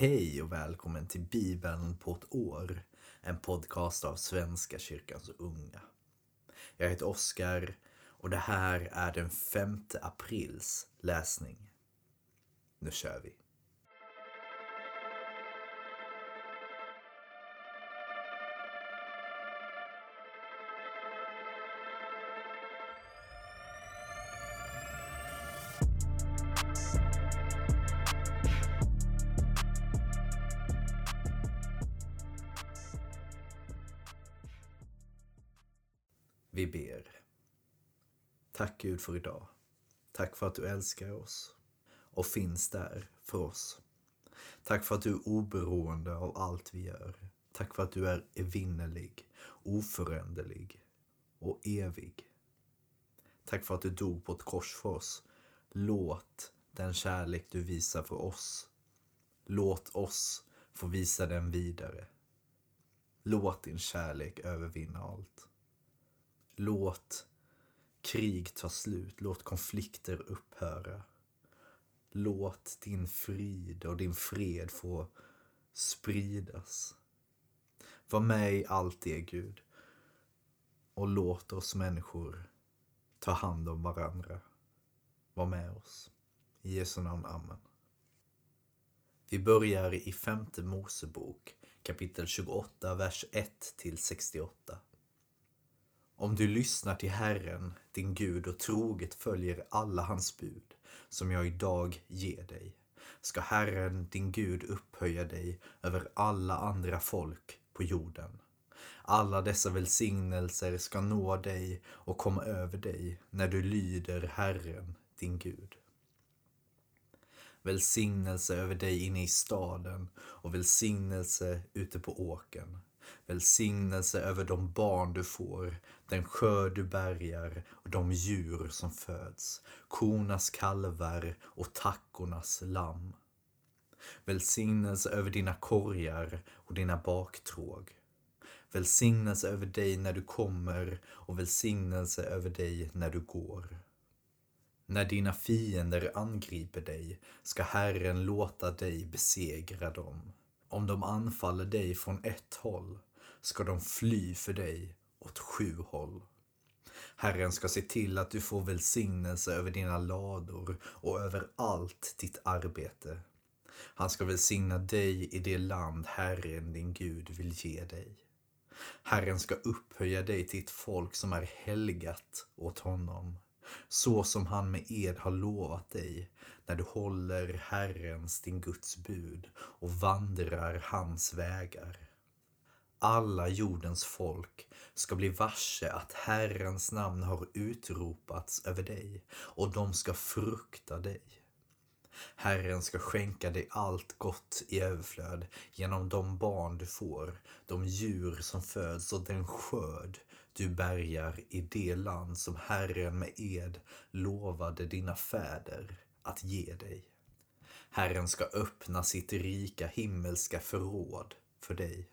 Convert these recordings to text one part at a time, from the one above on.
Hej och välkommen till Bibeln på ett år. En podcast av Svenska kyrkans unga. Jag heter Oskar och det här är den 5 aprils läsning. Nu kör vi. För idag. Tack för att du älskar oss och finns där för oss. Tack för att du är oberoende av allt vi gör. Tack för att du är evinnerlig, oföränderlig och evig. Tack för att du dog på ett kors för oss. Låt den kärlek du visar för oss, låt oss få visa den vidare. Låt din kärlek övervinna allt. Låt krig ta slut. Låt konflikter upphöra. Låt din frid och din fred få spridas. Var med i allt det, Gud. Och låt oss människor ta hand om varandra. Var med oss. I Jesu namn, Amen. Vi börjar i femte Mosebok kapitel 28, vers 1 till 68. Om du lyssnar till Herren, din Gud, och troget följer alla hans bud, som jag idag ger dig, ska Herren, din Gud, upphöja dig över alla andra folk på jorden. Alla dessa välsignelser ska nå dig och komma över dig när du lyder Herren, din Gud. Välsignelse över dig inne i staden och välsignelse ute på åkern Välsignelse över de barn du får, den skörd du bärgar och de djur som föds, kornas kalvar och tackornas lamm. Välsignelse över dina korgar och dina baktråg. Välsignelse över dig när du kommer och välsignelse över dig när du går. När dina fiender angriper dig ska Herren låta dig besegra dem. Om de anfaller dig från ett håll ska de fly för dig åt sju håll. Herren ska se till att du får välsignelse över dina lador och över allt ditt arbete. Han ska välsigna dig i det land Herren din Gud vill ge dig. Herren ska upphöja dig till ett folk som är helgat åt honom, så som han med ed har lovat dig när du håller Herrens, din Guds bud och vandrar hans vägar alla jordens folk ska bli varse att Herrens namn har utropats över dig och de ska frukta dig. Herren ska skänka dig allt gott i överflöd genom de barn du får, de djur som föds och den skörd du bärgar i det land som Herren med ed lovade dina fäder att ge dig. Herren ska öppna sitt rika himmelska förråd för dig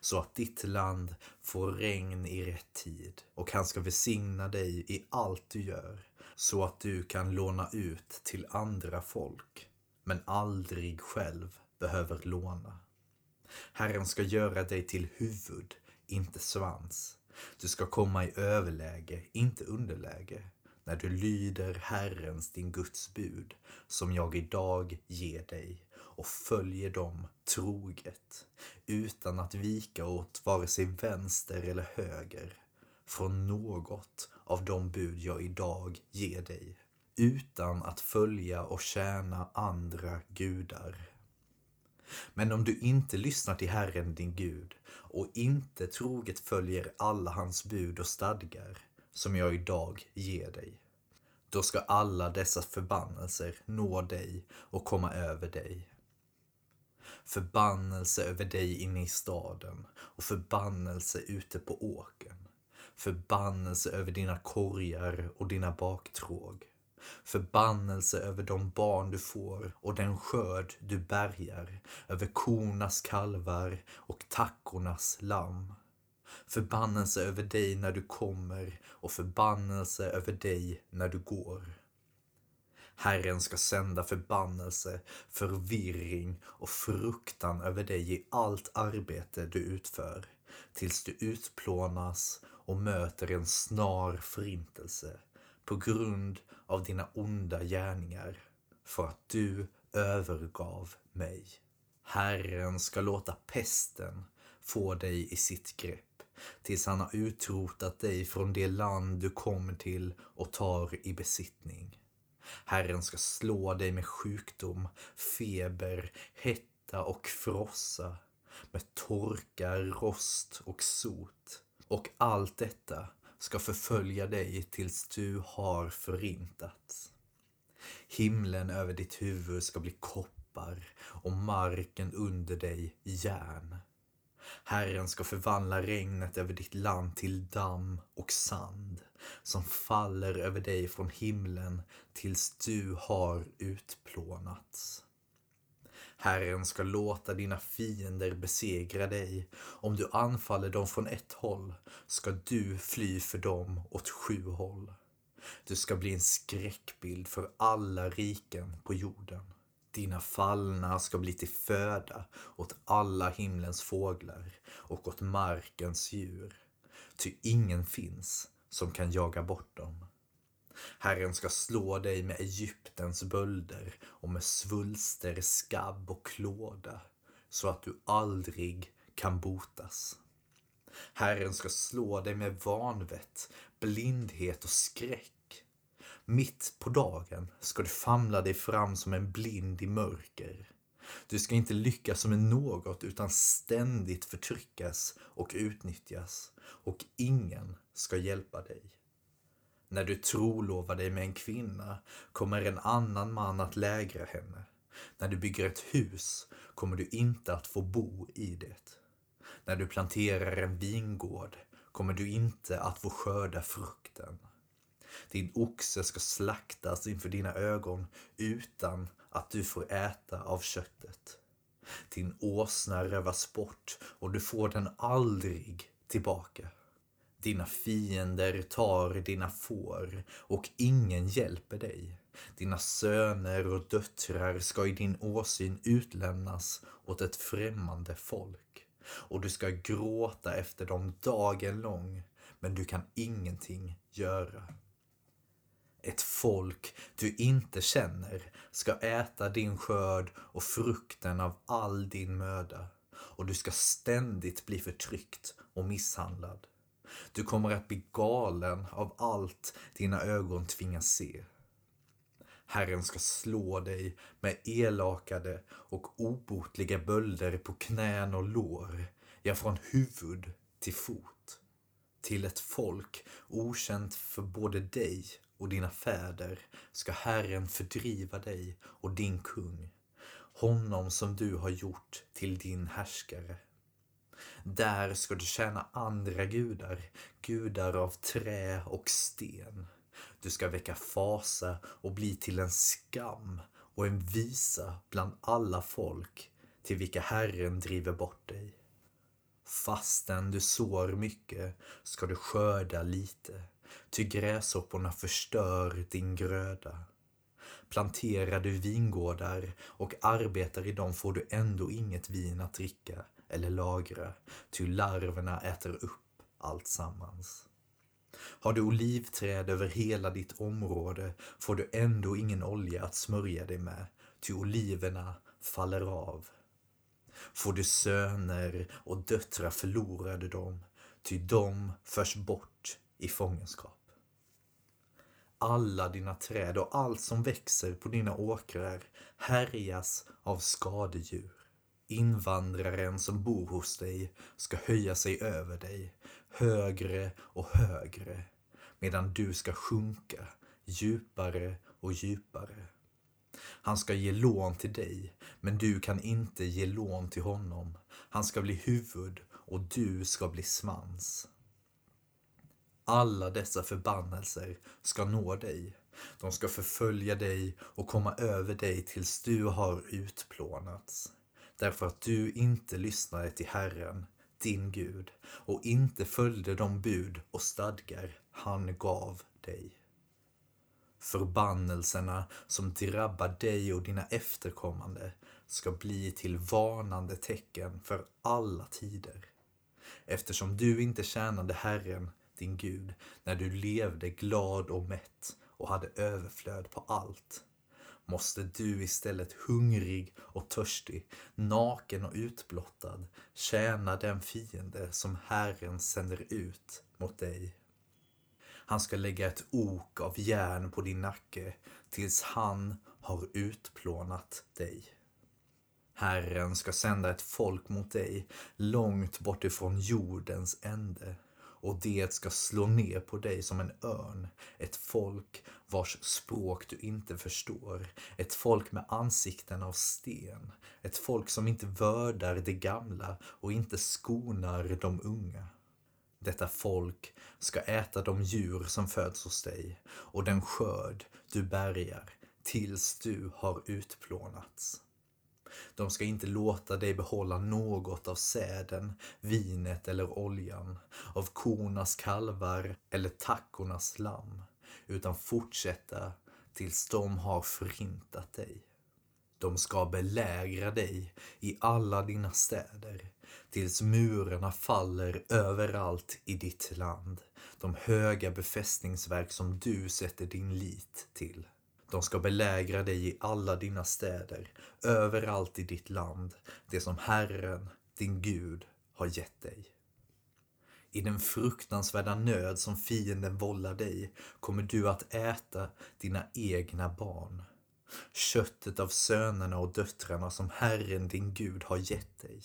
så att ditt land får regn i rätt tid och han ska välsigna dig i allt du gör så att du kan låna ut till andra folk men aldrig själv behöver låna. Herren ska göra dig till huvud, inte svans. Du ska komma i överläge, inte underläge, när du lyder Herrens, din Guds bud, som jag idag ger dig och följer dem troget utan att vika åt vare sig vänster eller höger från något av de bud jag idag ger dig utan att följa och tjäna andra gudar. Men om du inte lyssnar till Herren din Gud och inte troget följer alla hans bud och stadgar som jag idag ger dig, då ska alla dessa förbannelser nå dig och komma över dig förbannelse över dig inne i staden och förbannelse ute på åkern. Förbannelse över dina korgar och dina baktråg. Förbannelse över de barn du får och den skörd du bärgar, över kornas kalvar och tackornas lamm. Förbannelse över dig när du kommer och förbannelse över dig när du går. Herren ska sända förbannelse, förvirring och fruktan över dig i allt arbete du utför, tills du utplånas och möter en snar förintelse på grund av dina onda gärningar, för att du övergav mig. Herren ska låta pesten få dig i sitt grepp tills han har utrotat dig från det land du kommer till och tar i besittning. Herren ska slå dig med sjukdom, feber, hetta och frossa, med torka, rost och sot. Och allt detta ska förfölja dig tills du har förintats. Himlen över ditt huvud ska bli koppar och marken under dig järn. Herren ska förvandla regnet över ditt land till damm och sand som faller över dig från himlen tills du har utplånats. Herren ska låta dina fiender besegra dig. Om du anfaller dem från ett håll ska du fly för dem åt sju håll. Du ska bli en skräckbild för alla riken på jorden. Dina fallna ska bli till föda åt alla himlens fåglar och åt markens djur. Ty ingen finns som kan jaga bort dem. Herren ska slå dig med Egyptens bölder och med svulster, skabb och klåda så att du aldrig kan botas. Herren ska slå dig med vanvett, blindhet och skräck mitt på dagen ska du famla dig fram som en blind i mörker. Du ska inte lyckas med något utan ständigt förtryckas och utnyttjas och ingen ska hjälpa dig. När du trolovar dig med en kvinna kommer en annan man att lägra henne. När du bygger ett hus kommer du inte att få bo i det. När du planterar en vingård kommer du inte att få skörda frukten. Din oxe ska slaktas inför dina ögon utan att du får äta av köttet. Din åsna rövas bort och du får den aldrig tillbaka. Dina fiender tar dina får och ingen hjälper dig. Dina söner och döttrar ska i din åsyn utlämnas åt ett främmande folk och du ska gråta efter dem dagen lång, men du kan ingenting göra. Ett folk du inte känner ska äta din skörd och frukten av all din möda och du ska ständigt bli förtryckt och misshandlad. Du kommer att bli galen av allt dina ögon tvingas se. Herren ska slå dig med elakade och obotliga bölder på knän och lår, ja från huvud till fot. Till ett folk okänt för både dig och dina fäder ska Herren fördriva dig och din kung, honom som du har gjort till din härskare. Där ska du tjäna andra gudar, gudar av trä och sten. Du ska väcka fasa och bli till en skam och en visa bland alla folk till vilka Herren driver bort dig. Fastän du sår mycket ska du skörda lite ty gräshopporna förstör din gröda. Planterar du vingårdar och arbetar i dem får du ändå inget vin att dricka eller lagra, ty larverna äter upp allt sammans. Har du olivträd över hela ditt område får du ändå ingen olja att smörja dig med, ty oliverna faller av. Får du söner och döttrar förlorar du dem, ty de förs bort i fångenskap alla dina träd och allt som växer på dina åkrar härjas av skadedjur. Invandraren som bor hos dig ska höja sig över dig, högre och högre, medan du ska sjunka djupare och djupare. Han ska ge lån till dig, men du kan inte ge lån till honom. Han ska bli huvud och du ska bli svans. Alla dessa förbannelser ska nå dig. De ska förfölja dig och komma över dig tills du har utplånats. Därför att du inte lyssnade till Herren, din Gud, och inte följde de bud och stadgar han gav dig. Förbannelserna som drabbar dig och dina efterkommande ska bli till varnande tecken för alla tider. Eftersom du inte tjänade Herren, din Gud, när du levde glad och mätt och hade överflöd på allt, måste du istället hungrig och törstig, naken och utblottad, tjäna den fiende som Herren sänder ut mot dig. Han ska lägga ett ok av järn på din nacke tills han har utplånat dig. Herren ska sända ett folk mot dig långt bortifrån jordens ände och det ska slå ner på dig som en örn, ett folk vars språk du inte förstår, ett folk med ansikten av sten, ett folk som inte vördar det gamla och inte skonar de unga. Detta folk ska äta de djur som föds hos dig och den skörd du bärgar tills du har utplånats. De ska inte låta dig behålla något av säden, vinet eller oljan, av kornas kalvar eller tackornas lamm, utan fortsätta tills de har förintat dig. De ska belägra dig i alla dina städer, tills murarna faller överallt i ditt land, de höga befästningsverk som du sätter din lit till. De ska belägra dig i alla dina städer, överallt i ditt land, det som Herren, din Gud, har gett dig. I den fruktansvärda nöd som fienden vållar dig kommer du att äta dina egna barn. Köttet av sönerna och döttrarna som Herren, din Gud, har gett dig.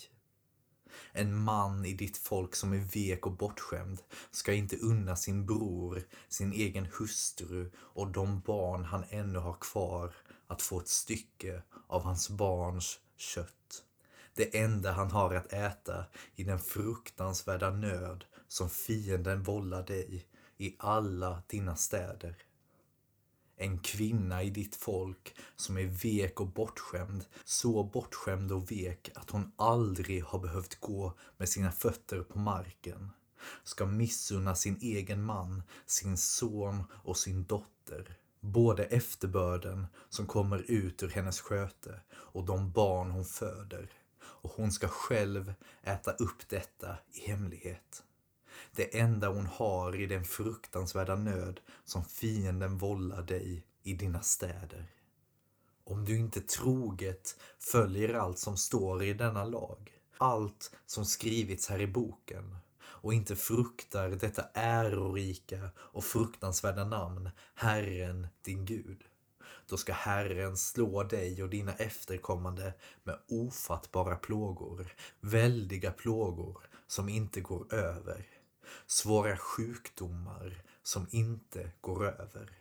En man i ditt folk som är vek och bortskämd ska inte unna sin bror, sin egen hustru och de barn han ännu har kvar att få ett stycke av hans barns kött. Det enda han har att äta i den fruktansvärda nöd som fienden vållar dig i alla dina städer. En kvinna i ditt folk som är vek och bortskämd, så bortskämd och vek att hon aldrig har behövt gå med sina fötter på marken, ska missunna sin egen man, sin son och sin dotter, både efterbörden som kommer ut ur hennes sköte och de barn hon föder, och hon ska själv äta upp detta i hemlighet det enda hon har i den fruktansvärda nöd som fienden vållar dig i dina städer. Om du inte troget följer allt som står i denna lag, allt som skrivits här i boken och inte fruktar detta ärorika och fruktansvärda namn, Herren din Gud. Då ska Herren slå dig och dina efterkommande med ofattbara plågor, väldiga plågor som inte går över svåra sjukdomar som inte går över.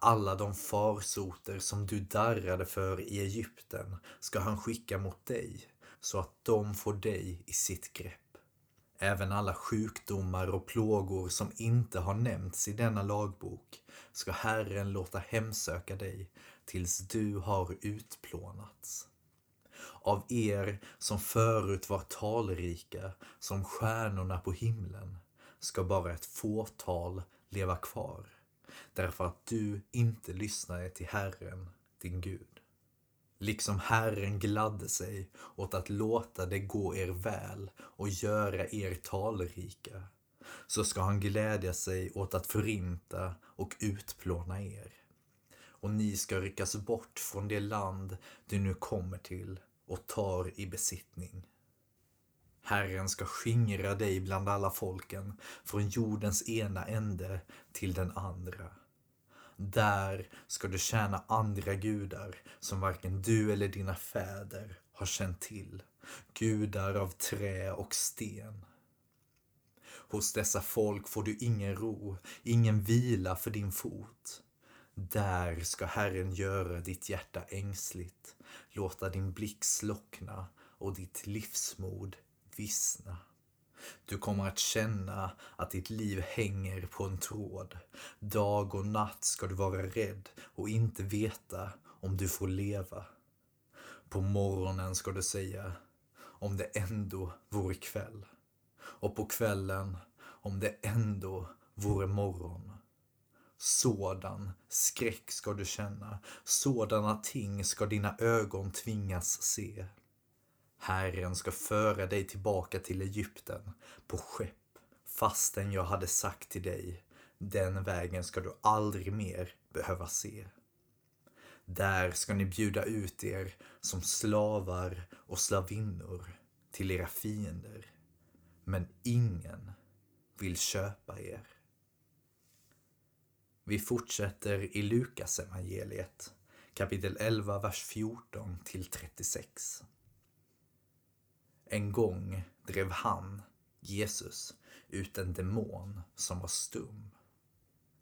Alla de farsoter som du darrade för i Egypten ska han skicka mot dig så att de får dig i sitt grepp. Även alla sjukdomar och plågor som inte har nämnts i denna lagbok ska Herren låta hemsöka dig tills du har utplånats av er som förut var talrika som stjärnorna på himlen ska bara ett fåtal leva kvar därför att du inte lyssnade till Herren, din Gud. Liksom Herren gladde sig åt att låta det gå er väl och göra er talrika, så ska han glädja sig åt att förinta och utplåna er. Och ni ska ryckas bort från det land du nu kommer till och tar i besittning. Herren ska skingra dig bland alla folken, från jordens ena ände till den andra. Där ska du tjäna andra gudar som varken du eller dina fäder har känt till, gudar av trä och sten. Hos dessa folk får du ingen ro, ingen vila för din fot. Där ska Herren göra ditt hjärta ängsligt, låta din blick slockna och ditt livsmod vissna. Du kommer att känna att ditt liv hänger på en tråd. Dag och natt ska du vara rädd och inte veta om du får leva. På morgonen ska du säga om det ändå vore kväll. Och på kvällen om det ändå vore morgon. Sådan skräck ska du känna, sådana ting ska dina ögon tvingas se. Herren ska föra dig tillbaka till Egypten på skepp, fastän jag hade sagt till dig, den vägen ska du aldrig mer behöva se. Där ska ni bjuda ut er som slavar och slavinnor till era fiender. Men ingen vill köpa er. Vi fortsätter i Lukas evangeliet kapitel 11, vers 14 till 36. En gång drev han, Jesus, ut en demon som var stum.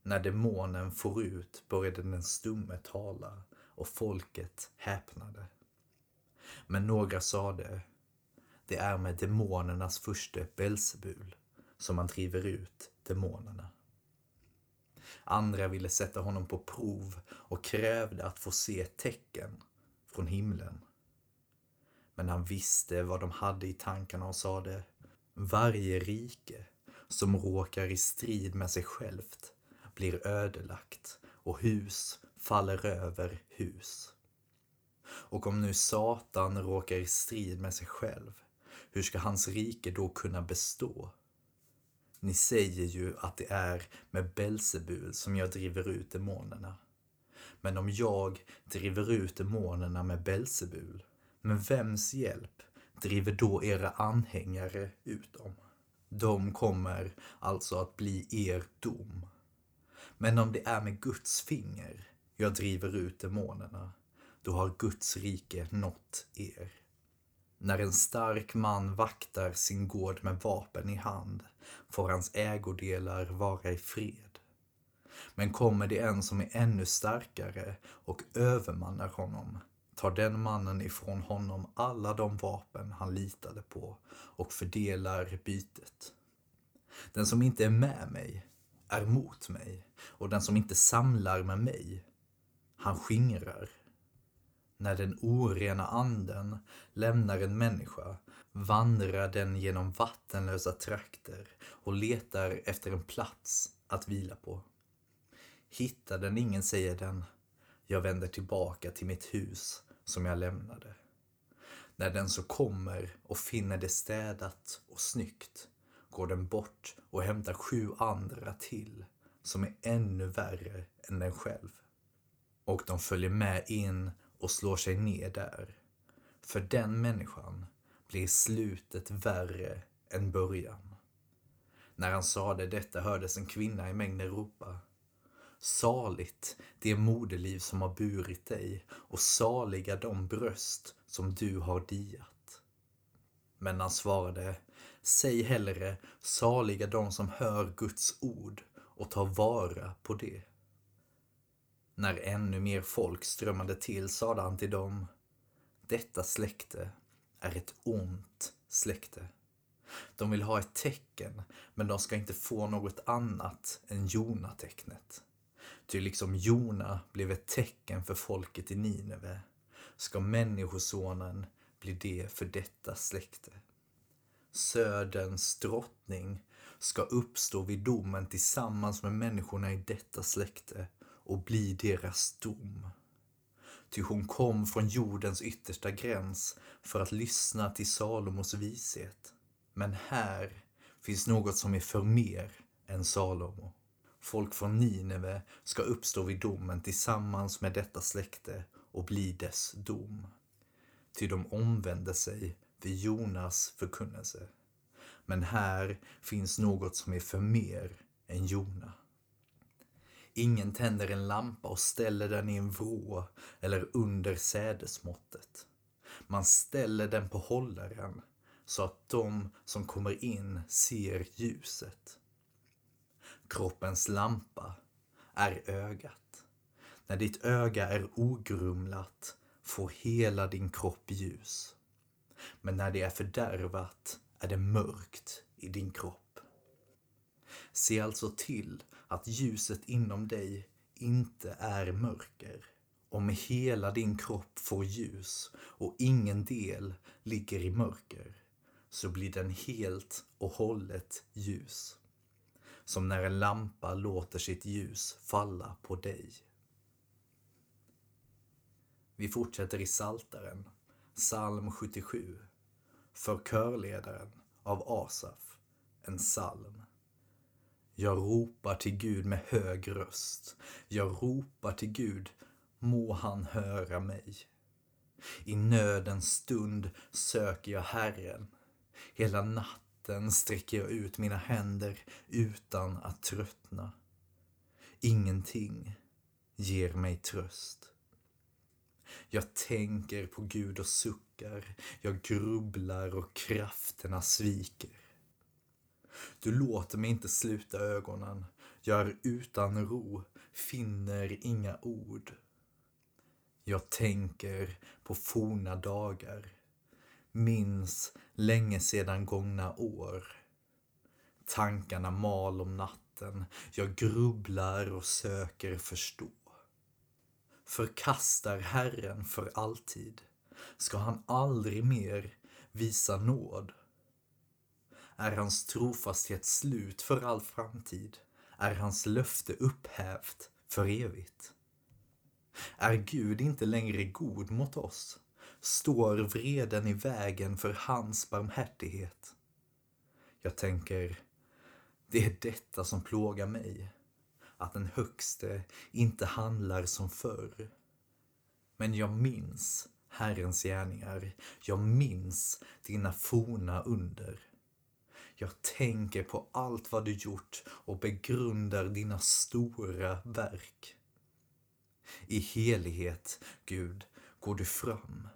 När demonen for ut började den stumme tala och folket häpnade. Men några sade, det är med demonernas furste Belsebul som man driver ut demonerna. Andra ville sätta honom på prov och krävde att få se tecken från himlen. Men han visste vad de hade i tankarna och sade, varje rike som råkar i strid med sig självt blir ödelagt och hus faller över hus. Och om nu Satan råkar i strid med sig själv, hur ska hans rike då kunna bestå? Ni säger ju att det är med Belsebul som jag driver ut demonerna. Men om jag driver ut demonerna med Belsebul, med vems hjälp driver då era anhängare ut dem? De kommer alltså att bli er dom. Men om det är med Guds finger jag driver ut demonerna, då har Guds rike nått er. När en stark man vaktar sin gård med vapen i hand får hans ägodelar vara i fred. Men kommer det en som är ännu starkare och övermannar honom tar den mannen ifrån honom alla de vapen han litade på och fördelar bytet. Den som inte är med mig är mot mig och den som inte samlar med mig, han skingrar. När den orena anden lämnar en människa vandrar den genom vattenlösa trakter och letar efter en plats att vila på. Hittar den ingen säger den, jag vänder tillbaka till mitt hus som jag lämnade. När den så kommer och finner det städat och snyggt går den bort och hämtar sju andra till som är ännu värre än den själv. Och de följer med in och slår sig ner där. För den människan blir slutet värre än början. När han sade detta hördes en kvinna i mängden ropa. Saligt det moderliv som har burit dig och saliga de bröst som du har diat. Men han svarade, säg hellre saliga de som hör Guds ord och tar vara på det. När ännu mer folk strömmade till sade han till dem, detta släkte är ett ont släkte. De vill ha ett tecken, men de ska inte få något annat än Jona-tecknet. Ty liksom Jona blev ett tecken för folket i Nineve, ska Människosonen bli det för detta släkte. Söderns drottning ska uppstå vid domen tillsammans med människorna i detta släkte och bli deras dom. Ty hon kom från jordens yttersta gräns för att lyssna till Salomos vishet. Men här finns något som är för mer än Salomo. Folk från Nineve ska uppstå vid domen tillsammans med detta släkte och bli dess dom. Ty de omvände sig vid Jonas förkunnelse. Men här finns något som är för mer än Jona. Ingen tänder en lampa och ställer den i en vrå eller under sädesmåttet. Man ställer den på hållaren så att de som kommer in ser ljuset. Kroppens lampa är ögat. När ditt öga är ogrumlat får hela din kropp ljus. Men när det är fördärvat är det mörkt i din kropp. Se alltså till att ljuset inom dig inte är mörker. Om hela din kropp får ljus och ingen del ligger i mörker så blir den helt och hållet ljus. som när en lampa låter sitt ljus falla på dig. Vi fortsätter i Saltaren, psalm 77, för körledaren av Asaf, en psalm. Jag ropar till Gud med hög röst. Jag ropar till Gud, må han höra mig. I nödens stund söker jag Herren. Hela natten sträcker jag ut mina händer utan att tröttna. Ingenting ger mig tröst. Jag tänker på Gud och suckar. Jag grubblar och krafterna sviker. Du låter mig inte sluta ögonen. Jag är utan ro, finner inga ord. Jag tänker på forna dagar. Minns länge sedan gångna år. Tankarna mal om natten. Jag grubblar och söker förstå. Förkastar Herren för alltid. Ska han aldrig mer visa nåd? Är hans trofasthet slut för all framtid? Är hans löfte upphävt för evigt? Är Gud inte längre god mot oss? Står vreden i vägen för hans barmhärtighet? Jag tänker, det är detta som plågar mig. Att den högste inte handlar som förr. Men jag minns Herrens gärningar. Jag minns dina forna under. Jag tänker på allt vad du gjort och begrundar dina stora verk. I helighet, Gud, går du fram.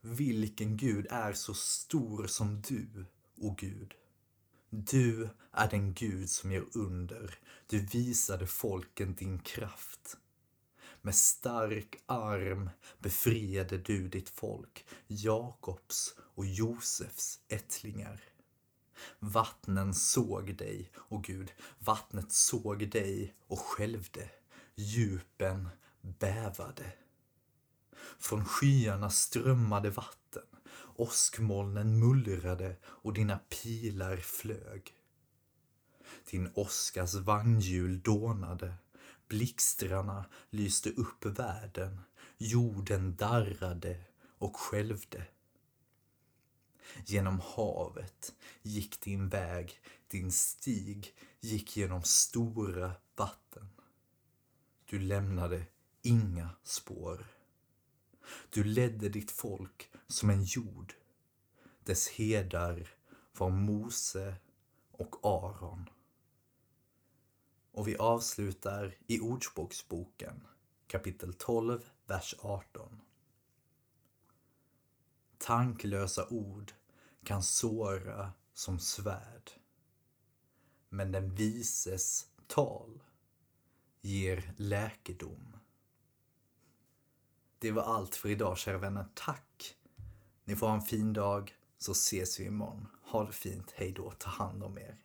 Vilken Gud är så stor som du, o Gud? Du är den Gud som gör under. Du visade folken din kraft. Med stark arm befriade du ditt folk, Jakobs och Josefs ättlingar. Vattnen såg dig, och Gud, vattnet såg dig och skälvde. Djupen bävade. Från skyarna strömmade vatten, åskmolnen mullrade och dina pilar flög. Din åskas vagnhjul dånade, blixtrarna lyste upp världen, jorden darrade och skälvde. Genom havet gick din väg, din stig gick genom stora vatten. Du lämnade inga spår. Du ledde ditt folk som en jord. Dess herdar var Mose och Aron. Och vi avslutar i Ordspråksboken kapitel 12, vers 18. Tanklösa ord kan såra som svärd. Men den vises tal ger läkedom. Det var allt för idag kära vänner. Tack! Ni får ha en fin dag så ses vi imorgon. Ha det fint. Hej då. Ta hand om er.